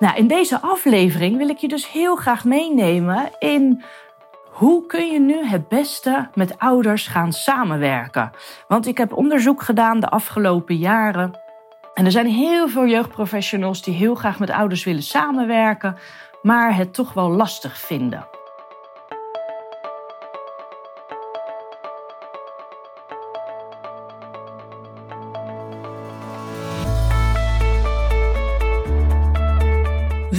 Nou, in deze aflevering wil ik je dus heel graag meenemen in hoe kun je nu het beste met ouders gaan samenwerken. Want ik heb onderzoek gedaan de afgelopen jaren. En er zijn heel veel jeugdprofessionals die heel graag met ouders willen samenwerken, maar het toch wel lastig vinden.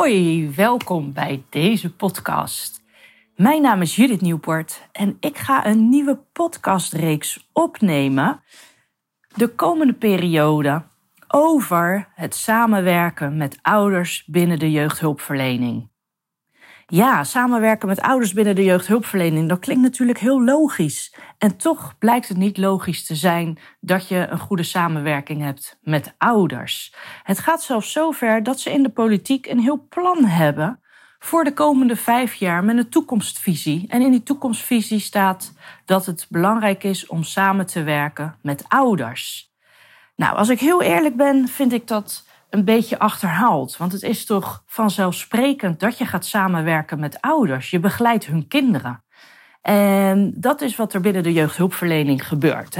Hoi, welkom bij deze podcast. Mijn naam is Judith Nieuwpoort en ik ga een nieuwe podcastreeks opnemen de komende periode over het samenwerken met ouders binnen de jeugdhulpverlening. Ja, samenwerken met ouders binnen de jeugdhulpverlening, dat klinkt natuurlijk heel logisch. En toch blijkt het niet logisch te zijn dat je een goede samenwerking hebt met ouders. Het gaat zelfs zover dat ze in de politiek een heel plan hebben voor de komende vijf jaar met een toekomstvisie. En in die toekomstvisie staat dat het belangrijk is om samen te werken met ouders. Nou, als ik heel eerlijk ben, vind ik dat een beetje achterhaald. Want het is toch vanzelfsprekend dat je gaat samenwerken met ouders. Je begeleidt hun kinderen. En dat is wat er binnen de jeugdhulpverlening gebeurt.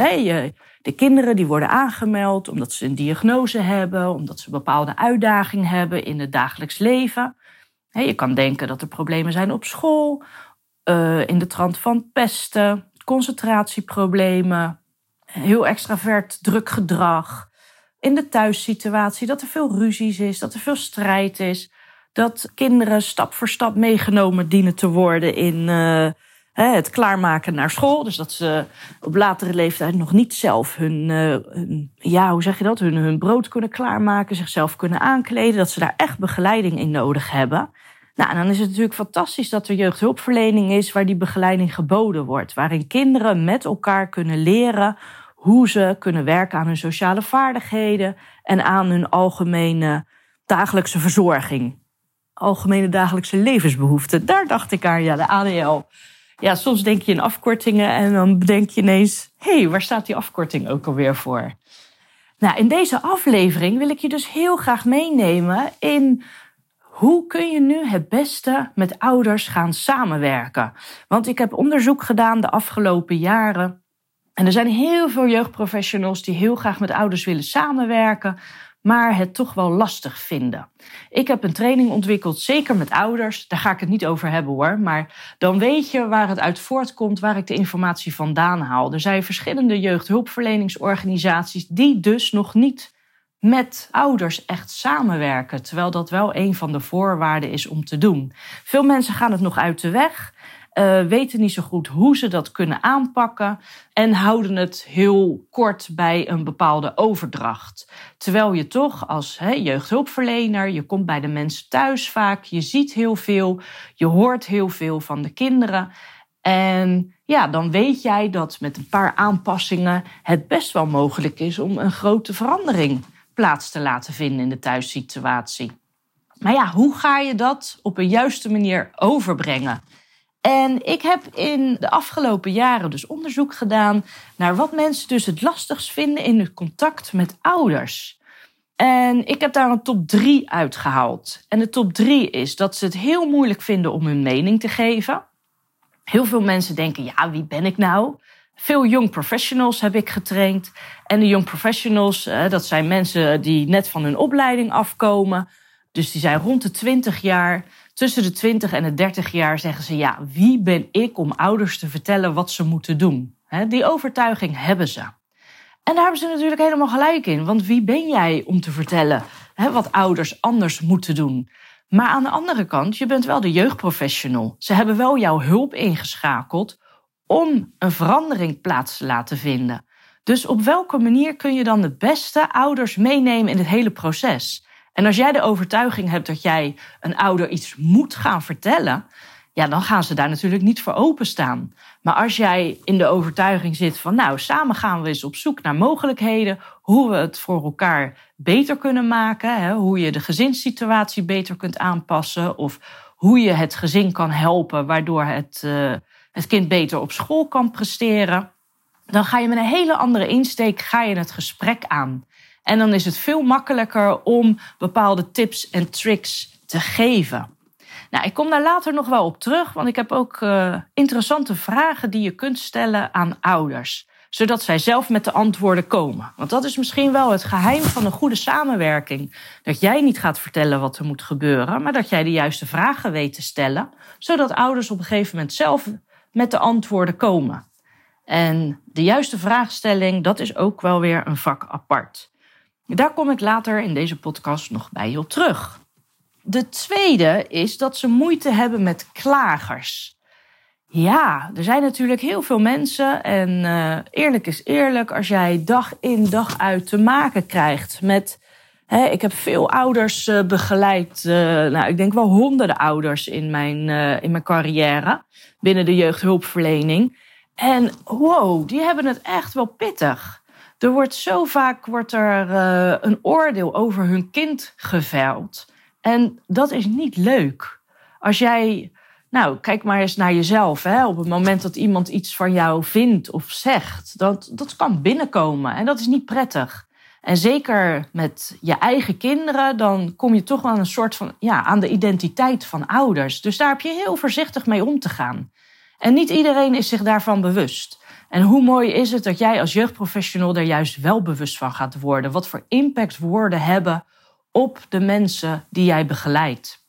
De kinderen die worden aangemeld omdat ze een diagnose hebben, omdat ze een bepaalde uitdaging hebben in het dagelijks leven. Je kan denken dat er problemen zijn op school, eh, in de trant van pesten, concentratieproblemen, heel extravert druk gedrag in de thuissituatie, dat er veel ruzies is, dat er veel strijd is, dat kinderen stap voor stap meegenomen dienen te worden in uh, het klaarmaken naar school. Dus dat ze op latere leeftijd nog niet zelf hun, uh, hun, ja, hoe zeg je dat, hun, hun brood kunnen klaarmaken, zichzelf kunnen aankleden, dat ze daar echt begeleiding in nodig hebben. Nou, en dan is het natuurlijk fantastisch dat er jeugdhulpverlening is waar die begeleiding geboden wordt, waarin kinderen met elkaar kunnen leren hoe ze kunnen werken aan hun sociale vaardigheden en aan hun algemene dagelijkse verzorging. Algemene dagelijkse levensbehoeften. Daar dacht ik aan, ja, de ADL. Ja, soms denk je in afkortingen en dan bedenk je ineens: hé, hey, waar staat die afkorting ook alweer voor? Nou, in deze aflevering wil ik je dus heel graag meenemen in hoe kun je nu het beste met ouders gaan samenwerken? Want ik heb onderzoek gedaan de afgelopen jaren en er zijn heel veel jeugdprofessionals die heel graag met ouders willen samenwerken, maar het toch wel lastig vinden. Ik heb een training ontwikkeld, zeker met ouders. Daar ga ik het niet over hebben hoor. Maar dan weet je waar het uit voortkomt, waar ik de informatie vandaan haal. Er zijn verschillende jeugdhulpverleningsorganisaties die dus nog niet met ouders echt samenwerken. Terwijl dat wel een van de voorwaarden is om te doen. Veel mensen gaan het nog uit de weg uh, weten niet zo goed hoe ze dat kunnen aanpakken en houden het heel kort bij een bepaalde overdracht. Terwijl je toch als jeugdhulpverlener, je komt bij de mensen thuis vaak, je ziet heel veel, je hoort heel veel van de kinderen. En ja, dan weet jij dat met een paar aanpassingen het best wel mogelijk is om een grote verandering plaats te laten vinden in de thuissituatie. Maar ja, hoe ga je dat op een juiste manier overbrengen? En ik heb in de afgelopen jaren dus onderzoek gedaan naar wat mensen dus het lastigst vinden in het contact met ouders. En ik heb daar een top 3 uitgehaald. En de top 3 is dat ze het heel moeilijk vinden om hun mening te geven. Heel veel mensen denken, ja, wie ben ik nou? Veel young professionals heb ik getraind. En de young professionals, dat zijn mensen die net van hun opleiding afkomen. Dus die zijn rond de 20 jaar. Tussen de 20 en de 30 jaar zeggen ze: ja, wie ben ik om ouders te vertellen wat ze moeten doen? die overtuiging hebben ze. En daar hebben ze natuurlijk helemaal gelijk in. Want wie ben jij om te vertellen wat ouders anders moeten doen? Maar aan de andere kant, je bent wel de jeugdprofessional. Ze hebben wel jouw hulp ingeschakeld om een verandering plaats te laten vinden. Dus op welke manier kun je dan de beste ouders meenemen in het hele proces? En als jij de overtuiging hebt dat jij een ouder iets moet gaan vertellen, ja, dan gaan ze daar natuurlijk niet voor openstaan. Maar als jij in de overtuiging zit van, nou, samen gaan we eens op zoek naar mogelijkheden, hoe we het voor elkaar beter kunnen maken, hè, hoe je de gezinssituatie beter kunt aanpassen of hoe je het gezin kan helpen, waardoor het, uh, het kind beter op school kan presteren, dan ga je met een hele andere insteek ga je het gesprek aan. En dan is het veel makkelijker om bepaalde tips en tricks te geven. Nou, ik kom daar later nog wel op terug, want ik heb ook uh, interessante vragen die je kunt stellen aan ouders, zodat zij zelf met de antwoorden komen. Want dat is misschien wel het geheim van een goede samenwerking. Dat jij niet gaat vertellen wat er moet gebeuren, maar dat jij de juiste vragen weet te stellen, zodat ouders op een gegeven moment zelf met de antwoorden komen. En de juiste vraagstelling, dat is ook wel weer een vak apart. Daar kom ik later in deze podcast nog bij je op terug. De tweede is dat ze moeite hebben met klagers. Ja, er zijn natuurlijk heel veel mensen. En uh, eerlijk is eerlijk, als jij dag in dag uit te maken krijgt met. Hè, ik heb veel ouders uh, begeleid. Uh, nou, ik denk wel honderden ouders in mijn, in mijn carrière binnen de jeugdhulpverlening. En wow, die hebben het echt wel pittig. Er wordt zo vaak wordt er, een oordeel over hun kind geveld. En dat is niet leuk. Als jij, nou, kijk maar eens naar jezelf. Hè? Op het moment dat iemand iets van jou vindt of zegt, dat, dat kan binnenkomen en dat is niet prettig. En zeker met je eigen kinderen, dan kom je toch wel een soort van, ja, aan de identiteit van ouders. Dus daar heb je heel voorzichtig mee om te gaan. En niet iedereen is zich daarvan bewust. En hoe mooi is het dat jij als jeugdprofessional er juist wel bewust van gaat worden? Wat voor impact woorden hebben op de mensen die jij begeleidt.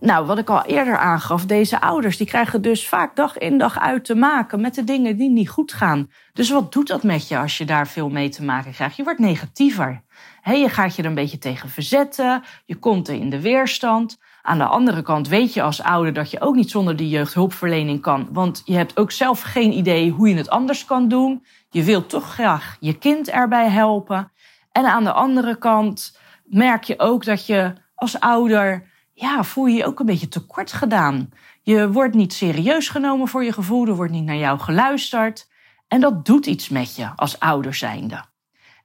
Nou, wat ik al eerder aangaf, deze ouders die krijgen dus vaak dag in dag uit te maken met de dingen die niet goed gaan. Dus wat doet dat met je als je daar veel mee te maken krijgt? Je wordt negatiever. je gaat je er een beetje tegen verzetten, je komt er in de weerstand. Aan de andere kant weet je als ouder dat je ook niet zonder die jeugdhulpverlening kan, want je hebt ook zelf geen idee hoe je het anders kan doen. Je wilt toch graag je kind erbij helpen. En aan de andere kant merk je ook dat je als ouder, ja, voel je je ook een beetje tekort gedaan. Je wordt niet serieus genomen voor je gevoel, er wordt niet naar jou geluisterd. En dat doet iets met je als ouder zijnde.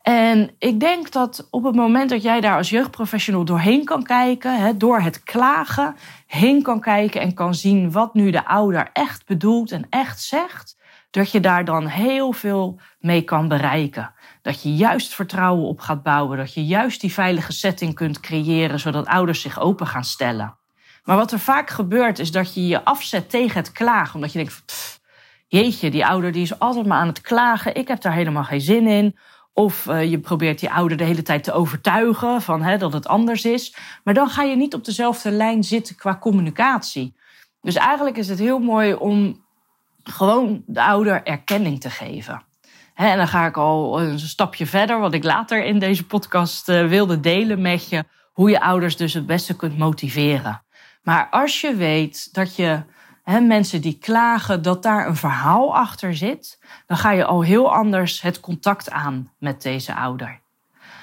En ik denk dat op het moment dat jij daar als jeugdprofessional doorheen kan kijken, door het klagen heen kan kijken en kan zien wat nu de ouder echt bedoelt en echt zegt, dat je daar dan heel veel mee kan bereiken. Dat je juist vertrouwen op gaat bouwen. Dat je juist die veilige setting kunt creëren zodat ouders zich open gaan stellen. Maar wat er vaak gebeurt is dat je je afzet tegen het klagen. Omdat je denkt, pff, jeetje, die ouder die is altijd maar aan het klagen. Ik heb daar helemaal geen zin in. Of uh, je probeert die ouder de hele tijd te overtuigen van, hè, dat het anders is. Maar dan ga je niet op dezelfde lijn zitten qua communicatie. Dus eigenlijk is het heel mooi om gewoon de ouder erkenning te geven. En dan ga ik al een stapje verder, wat ik later in deze podcast eh, wilde delen met je, hoe je ouders dus het beste kunt motiveren. Maar als je weet dat je mensen die klagen, dat daar een verhaal achter zit, dan ga je al heel anders het contact aan met deze ouder.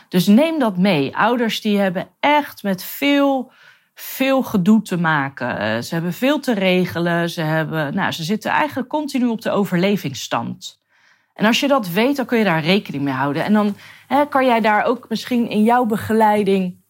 Dus neem dat mee. Ouders die hebben echt met veel, veel gedoe te maken. Eh, ze hebben veel te regelen. Ze, hebben, nou, ze zitten eigenlijk continu op de overlevingsstand. En als je dat weet, dan kun je daar rekening mee houden. En dan kan jij daar ook misschien in jouw begeleiding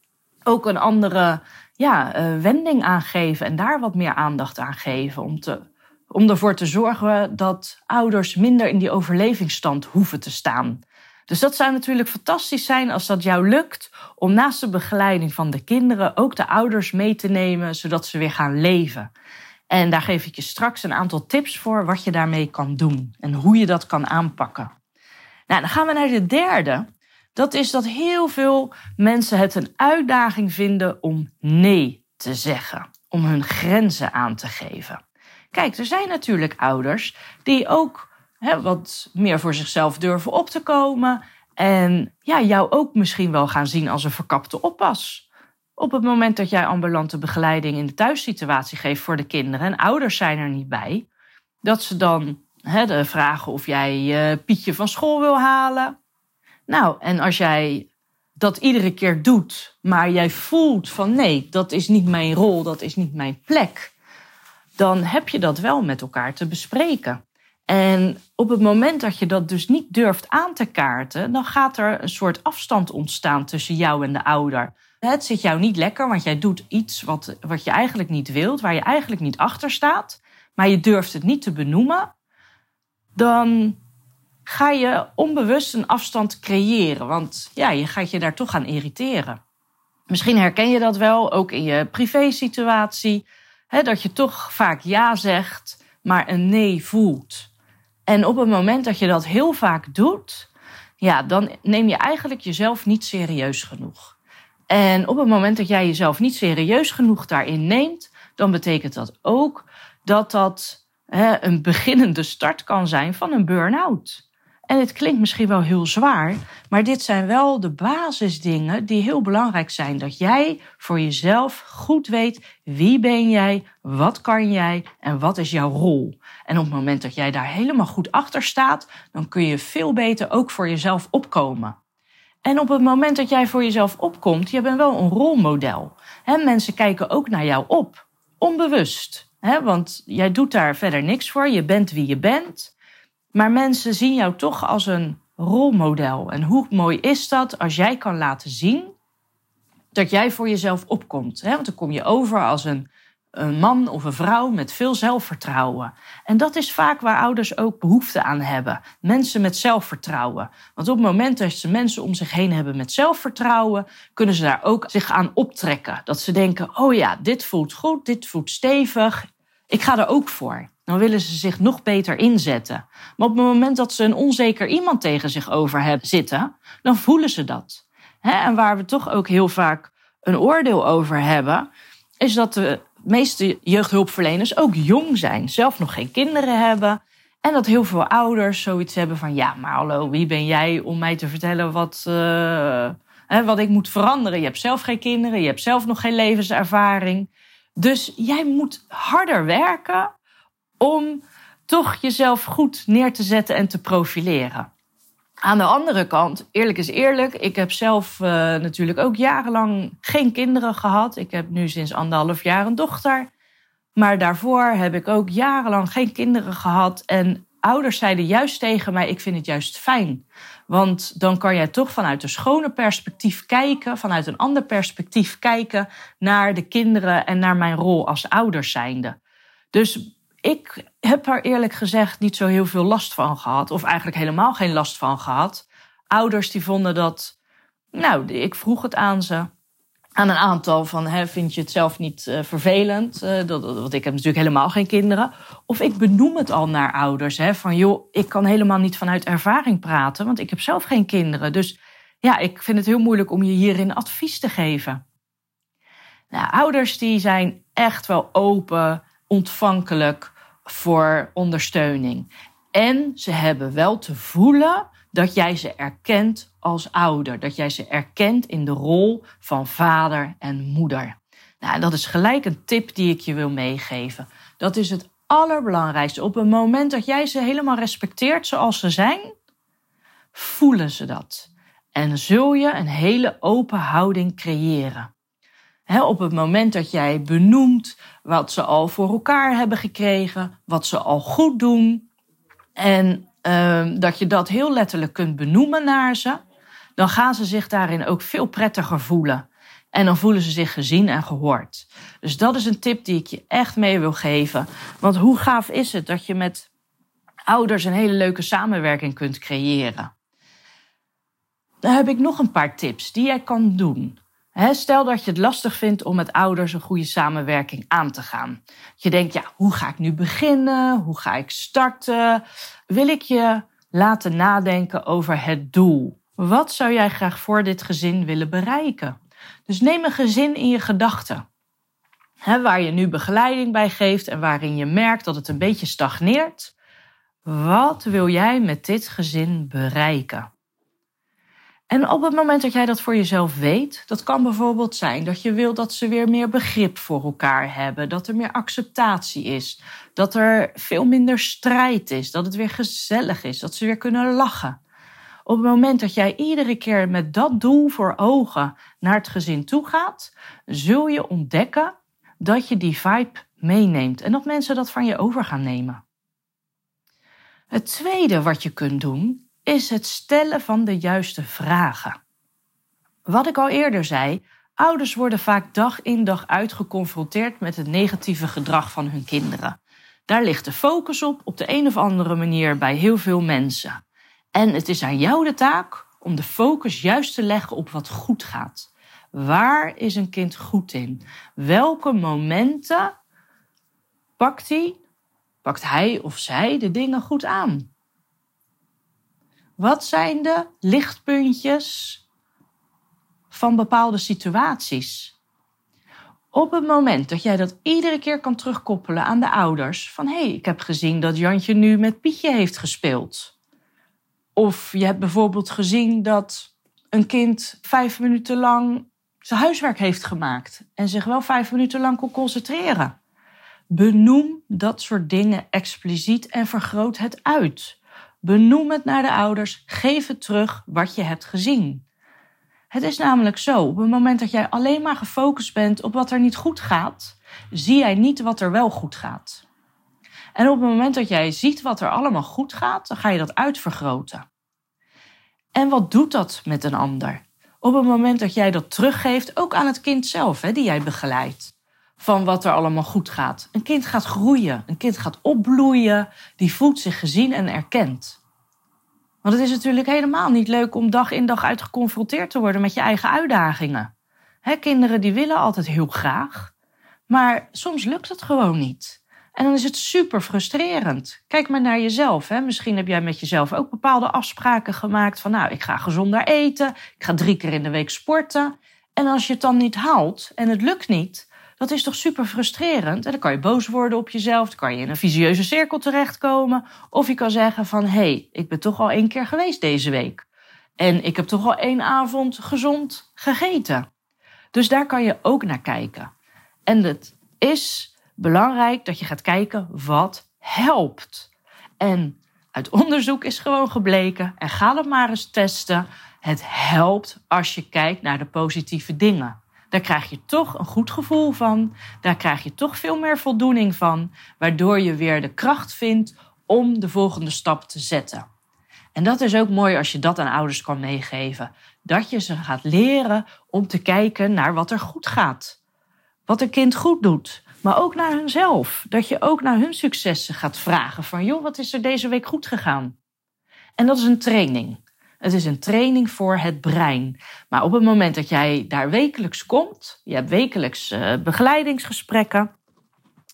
ook een andere ja, uh, wending aan geven. En daar wat meer aandacht aan geven. Om, te, om ervoor te zorgen dat ouders minder in die overlevingsstand hoeven te staan. Dus dat zou natuurlijk fantastisch zijn als dat jou lukt om naast de begeleiding van de kinderen ook de ouders mee te nemen, zodat ze weer gaan leven. En daar geef ik je straks een aantal tips voor wat je daarmee kan doen en hoe je dat kan aanpakken. Nou, dan gaan we naar de derde. Dat is dat heel veel mensen het een uitdaging vinden om nee te zeggen, om hun grenzen aan te geven. Kijk, er zijn natuurlijk ouders die ook hè, wat meer voor zichzelf durven op te komen en ja, jou ook misschien wel gaan zien als een verkapte oppas op het moment dat jij ambulante begeleiding in de thuissituatie geeft voor de kinderen en ouders zijn er niet bij, dat ze dan de vragen of jij uh, Pietje van school wil halen. Nou, en als jij dat iedere keer doet, maar jij voelt van nee, dat is niet mijn rol, dat is niet mijn plek, dan heb je dat wel met elkaar te bespreken. En op het moment dat je dat dus niet durft aan te kaarten, dan gaat er een soort afstand ontstaan tussen jou en de ouder. Het zit jou niet lekker, want jij doet iets wat, wat je eigenlijk niet wilt, waar je eigenlijk niet achter staat, maar je durft het niet te benoemen. Dan ga je onbewust een afstand creëren. Want ja, je gaat je daar toch aan irriteren. Misschien herken je dat wel, ook in je privésituatie. Dat je toch vaak ja zegt, maar een nee voelt. En op het moment dat je dat heel vaak doet, ja, dan neem je eigenlijk jezelf niet serieus genoeg. En op het moment dat jij jezelf niet serieus genoeg daarin neemt, dan betekent dat ook dat dat hè, een beginnende start kan zijn van een burn-out. En het klinkt misschien wel heel zwaar, maar dit zijn wel de basisdingen die heel belangrijk zijn. Dat jij voor jezelf goed weet wie ben jij, wat kan jij en wat is jouw rol. En op het moment dat jij daar helemaal goed achter staat, dan kun je veel beter ook voor jezelf opkomen. En op het moment dat jij voor jezelf opkomt, je bent wel een rolmodel. He, mensen kijken ook naar jou op, onbewust. Want jij doet daar verder niks voor, je bent wie je bent. Maar mensen zien jou toch als een rolmodel. En hoe mooi is dat als jij kan laten zien dat jij voor jezelf opkomt. Hè? Want dan kom je over als een, een man of een vrouw met veel zelfvertrouwen. En dat is vaak waar ouders ook behoefte aan hebben. Mensen met zelfvertrouwen. Want op het moment dat ze mensen om zich heen hebben met zelfvertrouwen, kunnen ze daar ook zich aan optrekken. Dat ze denken: oh ja, dit voelt goed, dit voelt stevig. Ik ga er ook voor dan willen ze zich nog beter inzetten. Maar op het moment dat ze een onzeker iemand tegen zich over hebben zitten, dan voelen ze dat. En waar we toch ook heel vaak een oordeel over hebben, is dat de meeste jeugdhulpverleners ook jong zijn, zelf nog geen kinderen hebben. En dat heel veel ouders zoiets hebben van: ja, maar hallo, wie ben jij om mij te vertellen wat, uh, wat ik moet veranderen? Je hebt zelf geen kinderen, je hebt zelf nog geen levenservaring. Dus jij moet harder werken om toch jezelf goed neer te zetten en te profileren. Aan de andere kant, eerlijk is eerlijk, ik heb zelf uh, natuurlijk ook jarenlang geen kinderen gehad. Ik heb nu sinds anderhalf jaar een dochter. Maar daarvoor heb ik ook jarenlang geen kinderen gehad. En ouders zeiden juist tegen mij: Ik vind het juist fijn. Want dan kan jij toch vanuit een schone perspectief kijken, vanuit een ander perspectief kijken naar de kinderen en naar mijn rol als ouder zijnde. Dus ik heb er eerlijk gezegd niet zo heel veel last van gehad. Of eigenlijk helemaal geen last van gehad. Ouders die vonden dat. Nou, ik vroeg het aan ze. Aan een aantal van, hè, vind je het zelf niet uh, vervelend? Uh, dat, want ik heb natuurlijk helemaal geen kinderen. Of ik benoem het al naar ouders. Hè, van joh, ik kan helemaal niet vanuit ervaring praten. Want ik heb zelf geen kinderen. Dus ja, ik vind het heel moeilijk om je hierin advies te geven. Nou, ouders die zijn echt wel open, ontvankelijk voor ondersteuning. En ze hebben wel te voelen dat jij ze erkent als ouder. Dat jij ze erkent in de rol van vader en moeder. Nou, dat is gelijk een tip die ik je wil meegeven. Dat is het allerbelangrijkste. Op het moment dat jij ze helemaal respecteert zoals ze zijn, voelen ze dat. En zul je een hele open houding creëren op het moment dat jij benoemt wat ze al voor elkaar hebben gekregen, wat ze al goed doen, en ehm, dat je dat heel letterlijk kunt benoemen naar ze, dan gaan ze zich daarin ook veel prettiger voelen. En dan voelen ze zich gezien en gehoord. Dus dat is een tip die ik je echt mee wil geven. Want hoe gaaf is het dat je met ouders een hele leuke samenwerking kunt creëren? Dan heb ik nog een paar tips die jij kan doen stel dat je het lastig vindt om met ouders een goede samenwerking aan te gaan. Je denkt, ja, hoe ga ik nu beginnen? Hoe ga ik starten? Wil ik je laten nadenken over het doel? Wat zou jij graag voor dit gezin willen bereiken? Dus neem een gezin in je gedachten. waar je nu begeleiding bij geeft en waarin je merkt dat het een beetje stagneert. Wat wil jij met dit gezin bereiken? En op het moment dat jij dat voor jezelf weet, dat kan bijvoorbeeld zijn dat je wil dat ze weer meer begrip voor elkaar hebben, dat er meer acceptatie is, dat er veel minder strijd is, dat het weer gezellig is, dat ze weer kunnen lachen. Op het moment dat jij iedere keer met dat doel voor ogen naar het gezin toe gaat, zul je ontdekken dat je die vibe meeneemt en dat mensen dat van je over gaan nemen. Het tweede wat je kunt doen is het stellen van de juiste vragen. Wat ik al eerder zei, ouders worden vaak dag in dag uit geconfronteerd met het negatieve gedrag van hun kinderen. Daar ligt de focus op op de een of andere manier bij heel veel mensen. En het is aan jou de taak om de focus juist te leggen op wat goed gaat. Waar is een kind goed in? Welke momenten pakt hij, pakt hij of zij de dingen goed aan? Wat zijn de lichtpuntjes van bepaalde situaties? Op het moment dat jij dat iedere keer kan terugkoppelen aan de ouders, van hé, hey, ik heb gezien dat Jantje nu met Pietje heeft gespeeld. Of je hebt bijvoorbeeld gezien dat een kind vijf minuten lang zijn huiswerk heeft gemaakt en zich wel vijf minuten lang kon concentreren. Benoem dat soort dingen expliciet en vergroot het uit. Benoem het naar de ouders, geef het terug wat je hebt gezien. Het is namelijk zo, op het moment dat jij alleen maar gefocust bent op wat er niet goed gaat, zie jij niet wat er wel goed gaat. En op het moment dat jij ziet wat er allemaal goed gaat, dan ga je dat uitvergroten. En wat doet dat met een ander? Op het moment dat jij dat teruggeeft, ook aan het kind zelf, hè, die jij begeleidt van wat er allemaal goed gaat. Een kind gaat groeien, een kind gaat opbloeien, die voelt zich gezien en erkend. Want het is natuurlijk helemaal niet leuk om dag in dag uit geconfronteerd te worden met je eigen uitdagingen. kinderen die willen altijd heel graag, maar soms lukt het gewoon niet. En dan is het super frustrerend. Kijk maar naar jezelf. Hè. Misschien heb jij met jezelf ook bepaalde afspraken gemaakt van nou, ik ga gezonder eten, ik ga drie keer in de week sporten. En als je het dan niet haalt en het lukt niet, dat is toch super frustrerend? En dan kan je boos worden op jezelf, dan kan je in een visieuze cirkel terechtkomen. Of je kan zeggen van, hé, hey, ik ben toch al één keer geweest deze week. En ik heb toch al één avond gezond gegeten. Dus daar kan je ook naar kijken. En het is belangrijk dat je gaat kijken wat helpt. En uit onderzoek is gewoon gebleken, en ga het maar eens testen. Het helpt als je kijkt naar de positieve dingen. Daar krijg je toch een goed gevoel van. Daar krijg je toch veel meer voldoening van. Waardoor je weer de kracht vindt om de volgende stap te zetten. En dat is ook mooi als je dat aan ouders kan meegeven. Dat je ze gaat leren om te kijken naar wat er goed gaat. Wat een kind goed doet. Maar ook naar hunzelf. Dat je ook naar hun successen gaat vragen. Van joh, wat is er deze week goed gegaan? En dat is een training. Het is een training voor het brein. Maar op het moment dat jij daar wekelijks komt, je hebt wekelijks uh, begeleidingsgesprekken,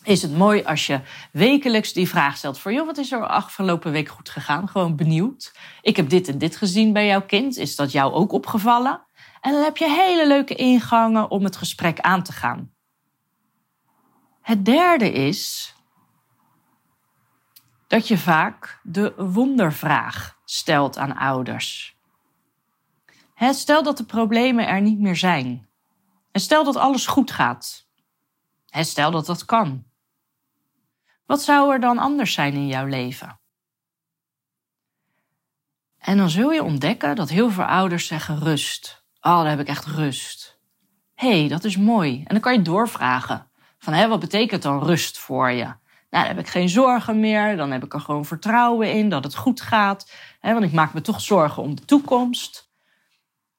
is het mooi als je wekelijks die vraag stelt voor, joh, wat is er afgelopen week goed gegaan? Gewoon benieuwd. Ik heb dit en dit gezien bij jouw kind. Is dat jou ook opgevallen? En dan heb je hele leuke ingangen om het gesprek aan te gaan. Het derde is dat je vaak de wondervraag stelt aan ouders. stel dat de problemen er niet meer zijn. En stel dat alles goed gaat. stel dat dat kan. Wat zou er dan anders zijn in jouw leven? En dan zul je ontdekken dat heel veel ouders zeggen rust. Oh, dan heb ik echt rust. Hé, hey, dat is mooi. En dan kan je doorvragen. Van, hé, wat betekent dan rust voor je? Nou, dan heb ik geen zorgen meer. Dan heb ik er gewoon vertrouwen in dat het goed gaat. Hè, want ik maak me toch zorgen om de toekomst.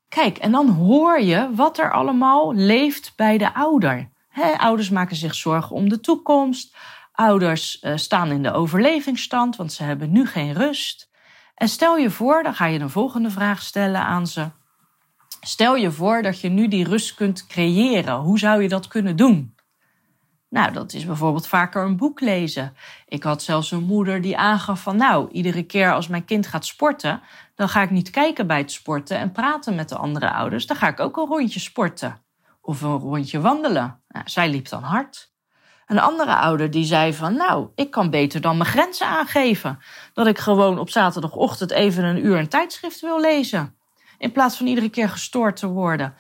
Kijk, en dan hoor je wat er allemaal leeft bij de ouder. ouders maken zich zorgen om de toekomst. Ouders uh, staan in de overlevingsstand, want ze hebben nu geen rust. En stel je voor, dan ga je een volgende vraag stellen aan ze. Stel je voor dat je nu die rust kunt creëren. Hoe zou je dat kunnen doen? Nou, dat is bijvoorbeeld vaker een boek lezen. Ik had zelfs een moeder die aangaf van nou, iedere keer als mijn kind gaat sporten, dan ga ik niet kijken bij het sporten en praten met de andere ouders. Dan ga ik ook een rondje sporten of een rondje wandelen. Nou, zij liep dan hard. Een andere ouder die zei van nou, ik kan beter dan mijn grenzen aangeven. Dat ik gewoon op zaterdagochtend even een uur een tijdschrift wil lezen. in plaats van iedere keer gestoord te worden.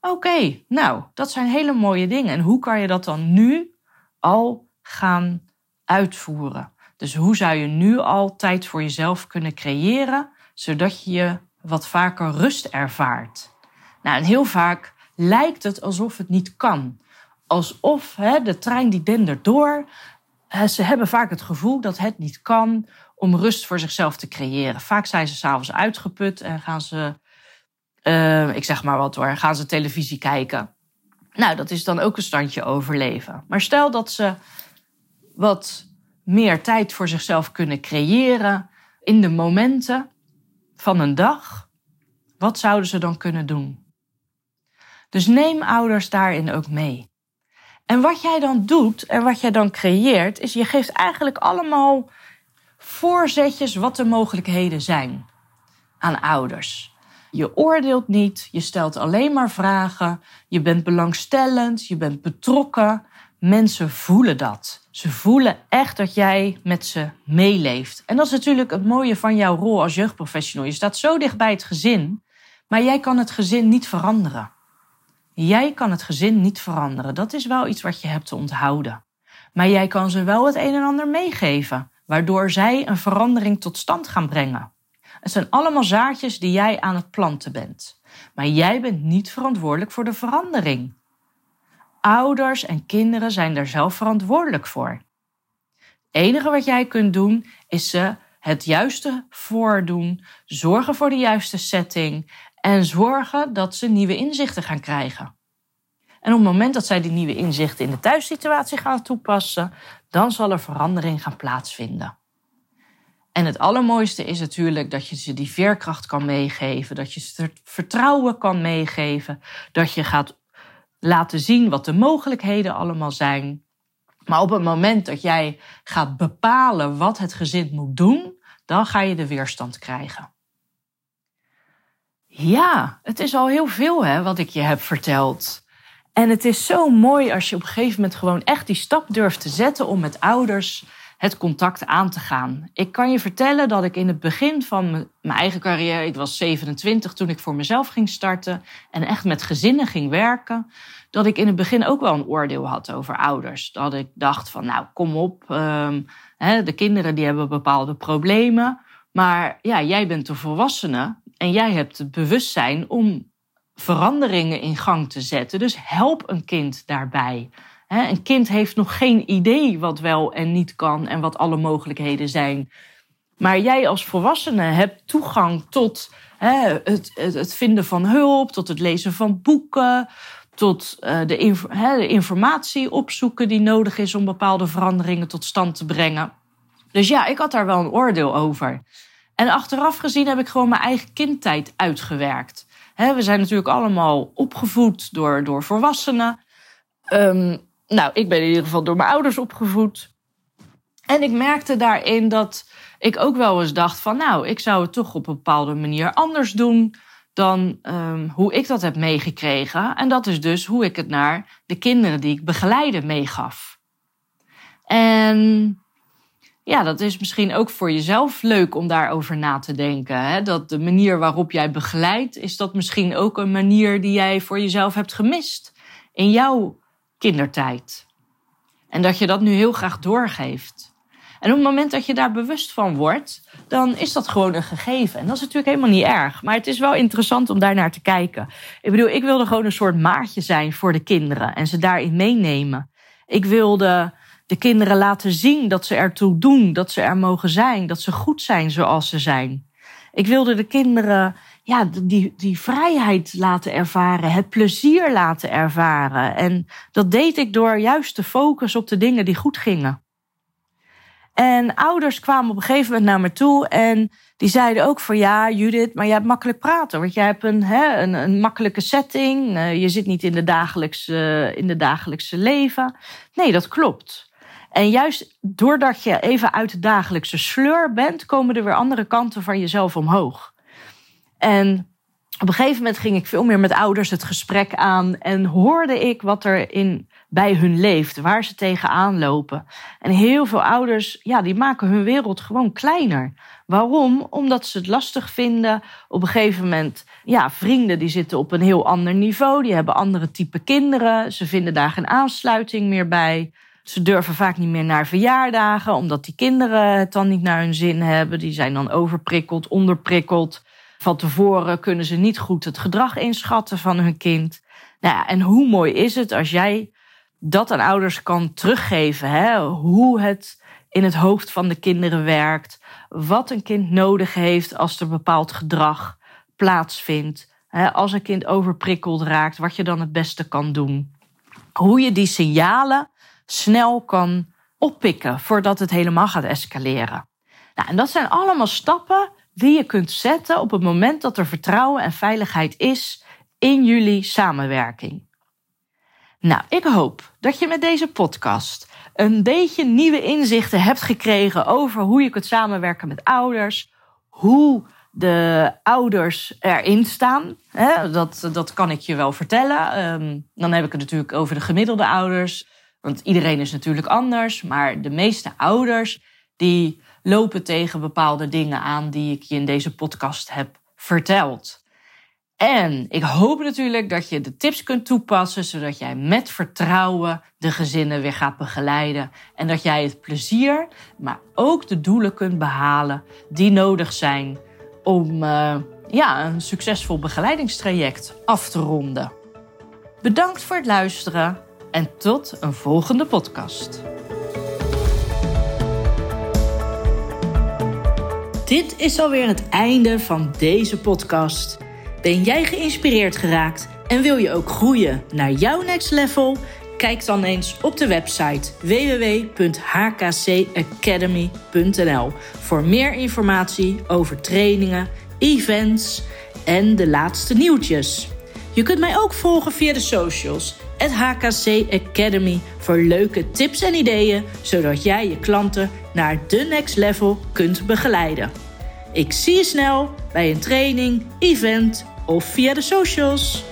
Oké, nou, dat zijn hele mooie dingen. En hoe kan je dat dan nu al gaan uitvoeren? Dus hoe zou je nu al tijd voor jezelf kunnen creëren, zodat je je wat vaker rust ervaart? Nou, en heel vaak lijkt het alsof het niet kan. Alsof hè, de trein die dendert door. Ze hebben vaak het gevoel dat het niet kan om rust voor zichzelf te creëren. Vaak zijn ze s'avonds uitgeput en gaan ze, uh, ik zeg maar wat hoor, gaan ze televisie kijken. Nou, dat is dan ook een standje overleven. Maar stel dat ze wat meer tijd voor zichzelf kunnen creëren in de momenten van een dag. Wat zouden ze dan kunnen doen? Dus neem ouders daarin ook mee. En wat jij dan doet en wat jij dan creëert, is je geeft eigenlijk allemaal voorzetjes wat de mogelijkheden zijn aan ouders. Je oordeelt niet, je stelt alleen maar vragen, je bent belangstellend, je bent betrokken. Mensen voelen dat. Ze voelen echt dat jij met ze meeleeft. En dat is natuurlijk het mooie van jouw rol als jeugdprofessional. Je staat zo dicht bij het gezin, maar jij kan het gezin niet veranderen. Jij kan het gezin niet veranderen. Dat is wel iets wat je hebt te onthouden. Maar jij kan ze wel het een en ander meegeven, waardoor zij een verandering tot stand gaan brengen. Het zijn allemaal zaadjes die jij aan het planten bent. Maar jij bent niet verantwoordelijk voor de verandering. Ouders en kinderen zijn daar zelf verantwoordelijk voor. Het enige wat jij kunt doen is ze het juiste voordoen, zorgen voor de juiste setting en zorgen dat ze nieuwe inzichten gaan krijgen. En op het moment dat zij die nieuwe inzichten in de thuissituatie gaan toepassen, dan zal er verandering gaan plaatsvinden. En het allermooiste is natuurlijk dat je ze die veerkracht kan meegeven, dat je ze vertrouwen kan meegeven, dat je gaat laten zien wat de mogelijkheden allemaal zijn. Maar op het moment dat jij gaat bepalen wat het gezin moet doen, dan ga je de weerstand krijgen. Ja, het is al heel veel hè, wat ik je heb verteld. En het is zo mooi als je op een gegeven moment gewoon echt die stap durft te zetten om met ouders het contact aan te gaan. Ik kan je vertellen dat ik in het begin van mijn eigen carrière, ik was 27 toen ik voor mezelf ging starten en echt met gezinnen ging werken, dat ik in het begin ook wel een oordeel had over ouders. Dat ik dacht van, nou kom op, hè, de kinderen die hebben bepaalde problemen, maar ja, jij bent de volwassene en jij hebt het bewustzijn om veranderingen in gang te zetten. Dus help een kind daarbij. Een kind heeft nog geen idee wat wel en niet kan en wat alle mogelijkheden zijn. Maar jij als volwassene hebt toegang tot het, het, vinden van hulp, tot het lezen van boeken, tot eh, de, de informatie opzoeken die nodig is om bepaalde veranderingen tot stand te brengen. Dus ja, ik had daar wel een oordeel over. En achteraf gezien heb ik gewoon mijn eigen kindtijd uitgewerkt. we zijn natuurlijk allemaal opgevoed door, door volwassenen. Um, nou, ik ben in ieder geval door mijn ouders opgevoed. En ik merkte daarin dat ik ook wel eens dacht van... nou, ik zou het toch op een bepaalde manier anders doen... dan um, hoe ik dat heb meegekregen. En dat is dus hoe ik het naar de kinderen die ik begeleide meegaf. En ja, dat is misschien ook voor jezelf leuk om daarover na te denken. Hè? Dat de manier waarop jij begeleidt, is dat misschien ook een manier die jij voor jezelf hebt gemist in jouw kindertijd. En dat je dat nu heel graag doorgeeft. En op het moment dat je daar bewust van wordt, dan is dat gewoon een gegeven. En dat is natuurlijk helemaal niet erg. Maar het is wel interessant om daar naar te kijken. Ik bedoel, ik wilde gewoon een soort maatje zijn voor de kinderen en ze daarin meenemen. Ik wilde de kinderen laten zien dat ze ertoe doen, dat ze er mogen zijn, dat ze goed zijn zoals ze zijn. Ik wilde de kinderen ja, die, die vrijheid laten ervaren, het plezier laten ervaren. En dat deed ik door juist te focussen op de dingen die goed gingen. En ouders kwamen op een gegeven moment naar me toe en die zeiden ook van ja, Judith, maar jij hebt makkelijk praten. Want jij hebt een, hè, een, een makkelijke setting. Uh, je zit niet in de, dagelijkse, in de dagelijkse leven. Nee, dat klopt. En juist doordat je even uit de dagelijkse sleur bent, komen er weer andere kanten van jezelf omhoog. En op een gegeven moment ging ik veel meer met ouders het gesprek aan en hoorde ik wat er in, bij hun leeft, waar ze tegenaan lopen. En heel veel ouders, ja, die maken hun wereld gewoon kleiner. Waarom? Omdat ze het lastig vinden. Op een gegeven moment, ja, vrienden die zitten op een heel ander niveau, die hebben andere type kinderen, ze vinden daar geen aansluiting meer bij. Ze durven vaak niet meer naar verjaardagen, omdat die kinderen het dan niet naar hun zin hebben. Die zijn dan overprikkeld, onderprikkeld. Van tevoren kunnen ze niet goed het gedrag inschatten van hun kind. Nou en hoe mooi is het als jij dat aan ouders kan teruggeven? Hè? Hoe het in het hoofd van de kinderen werkt. Wat een kind nodig heeft als er bepaald gedrag plaatsvindt. Hè? Als een kind overprikkeld raakt, wat je dan het beste kan doen. Hoe je die signalen snel kan oppikken voordat het helemaal gaat escaleren. Nou, en dat zijn allemaal stappen die je kunt zetten op het moment dat er vertrouwen en veiligheid is in jullie samenwerking. Nou, ik hoop dat je met deze podcast een beetje nieuwe inzichten hebt gekregen over hoe je kunt samenwerken met ouders, hoe de ouders erin staan. Dat, dat kan ik je wel vertellen. Ehm, dan heb ik het natuurlijk over de gemiddelde ouders. Want iedereen is natuurlijk anders. Maar de meeste ouders die lopen tegen bepaalde dingen aan die ik je in deze podcast heb verteld. En ik hoop natuurlijk dat je de tips kunt toepassen, zodat jij met vertrouwen de gezinnen weer gaat begeleiden. En dat jij het plezier, maar ook de doelen kunt behalen die nodig zijn om uh, ja, een succesvol begeleidingstraject af te ronden. Bedankt voor het luisteren en tot een volgende podcast. Dit is alweer het einde van deze podcast. Ben jij geïnspireerd geraakt en wil je ook groeien naar jouw next level? Kijk dan eens op de website www.hkcacademy.nl voor meer informatie over trainingen, events en de laatste nieuwtjes. Je kunt mij ook volgen via de socials, het HKC Academy, voor leuke tips en ideeën, zodat jij je klanten naar de next level kunt begeleiden. Ik zie je snel bij een training, event of via de socials.